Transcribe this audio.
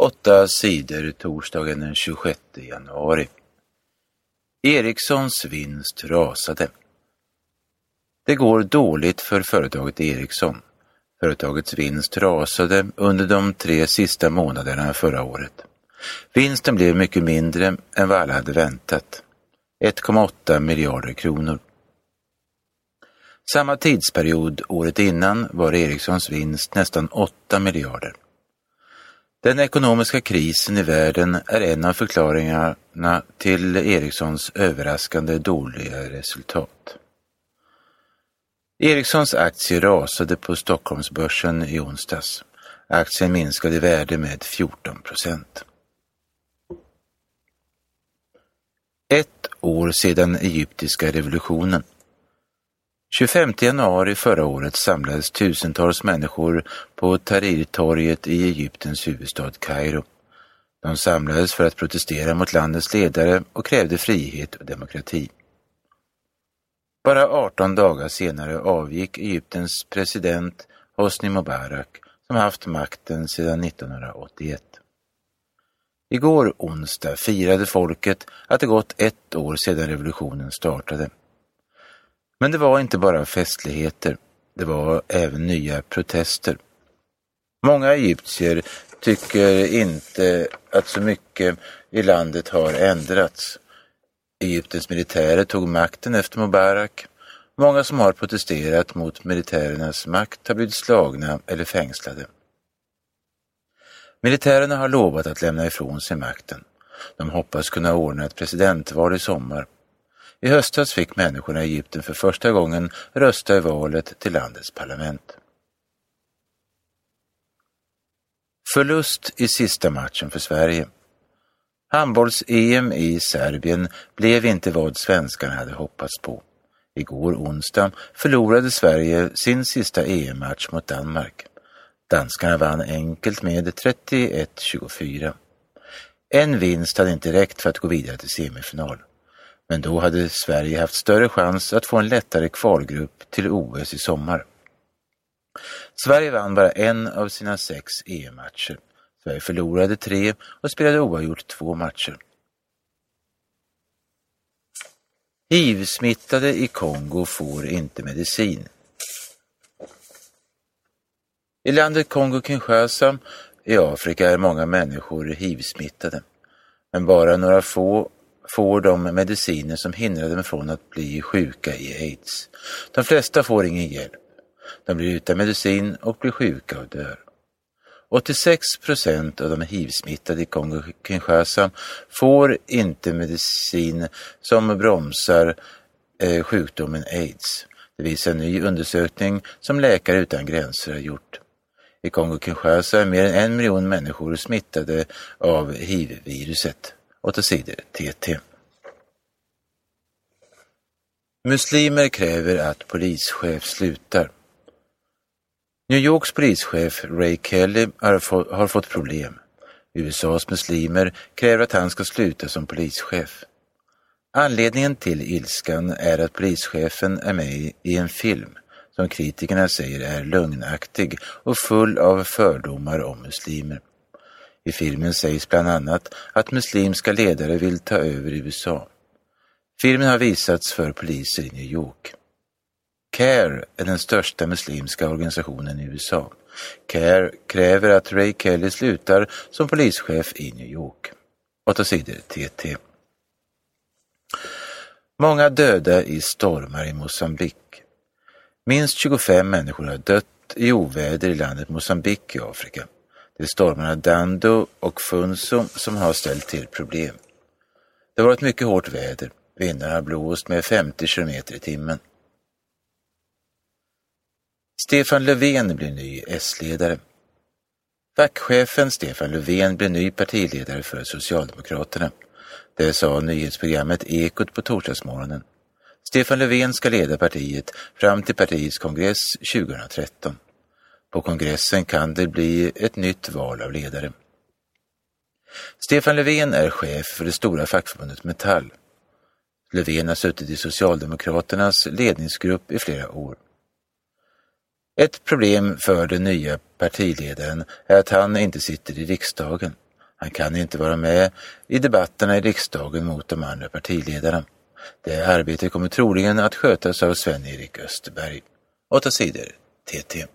Åtta sidor torsdagen den 26 januari. Ericssons vinst rasade. Det går dåligt för företaget Ericsson. Företagets vinst rasade under de tre sista månaderna förra året. Vinsten blev mycket mindre än vad alla hade väntat. 1,8 miljarder kronor. Samma tidsperiod året innan var Ericssons vinst nästan 8 miljarder. Den ekonomiska krisen i världen är en av förklaringarna till Ericssons överraskande dåliga resultat. Ericssons aktie rasade på Stockholmsbörsen i onsdags. Aktien minskade i värde med 14 procent. Ett år sedan egyptiska revolutionen. 25 januari förra året samlades tusentals människor på Tahrirtorget i Egyptens huvudstad Kairo. De samlades för att protestera mot landets ledare och krävde frihet och demokrati. Bara 18 dagar senare avgick Egyptens president Hosni Mubarak som haft makten sedan 1981. Igår onsdag firade folket att det gått ett år sedan revolutionen startade. Men det var inte bara festligheter, det var även nya protester. Många egyptier tycker inte att så mycket i landet har ändrats. Egyptens militärer tog makten efter Mubarak. Många som har protesterat mot militärernas makt har blivit slagna eller fängslade. Militärerna har lovat att lämna ifrån sig makten. De hoppas kunna ordna ett presidentval i sommar. I höstas fick människorna i Egypten för första gången rösta i valet till landets parlament. Förlust i sista matchen för Sverige. Handbolls-EM i Serbien blev inte vad svenskarna hade hoppats på. Igår onsdag förlorade Sverige sin sista EM-match mot Danmark. Danskarna vann enkelt med 31-24. En vinst hade inte räckt för att gå vidare till semifinal. Men då hade Sverige haft större chans att få en lättare kvalgrupp till OS i sommar. Sverige vann bara en av sina sex EM-matcher. Sverige förlorade tre och spelade oavgjort två matcher. HIV-smittade i Kongo får inte medicin. I landet Kongo-Kinshasa i Afrika är många människor HIV-smittade. Men bara några få får de mediciner som hindrar dem från att bli sjuka i aids. De flesta får ingen hjälp. De blir utan medicin och blir sjuka och dör. 86 procent av de hiv-smittade i Kongo-Kinshasa får inte medicin som bromsar eh, sjukdomen aids. Det visar en ny undersökning som Läkare utan gränser har gjort. I Kongo-Kinshasa är mer än en miljon människor smittade av hiv-viruset. 8 sidor TT. Muslimer kräver att polischef slutar. New Yorks polischef Ray Kelly har, har fått problem. USAs muslimer kräver att han ska sluta som polischef. Anledningen till ilskan är att polischefen är med i en film som kritikerna säger är lögnaktig och full av fördomar om muslimer. I filmen sägs bland annat att muslimska ledare vill ta över USA. Filmen har visats för poliser i New York. CARE är den största muslimska organisationen i USA. CARE kräver att Ray Kelly slutar som polischef i New York. 8 sidor TT. Många döda i stormar i Mosambik. Minst 25 människor har dött i oväder i landet Mosambik i Afrika. Det är stormarna Dando och Funso som har ställt till problem. Det har varit mycket hårt väder. Vindarna har blåst med 50 kilometer i timmen. Stefan Löfven blir ny S-ledare. Fackchefen Stefan Löfven blir ny partiledare för Socialdemokraterna. Det sa nyhetsprogrammet Ekot på torsdagsmorgonen. Stefan Löfven ska leda partiet fram till partiets kongress 2013. På kongressen kan det bli ett nytt val av ledare. Stefan Löfven är chef för det stora fackförbundet Metall. Löfven har suttit i Socialdemokraternas ledningsgrupp i flera år. Ett problem för den nya partiledaren är att han inte sitter i riksdagen. Han kan inte vara med i debatterna i riksdagen mot de andra partiledarna. Det arbetet kommer troligen att skötas av Sven-Erik Österberg. 8 sidor TT.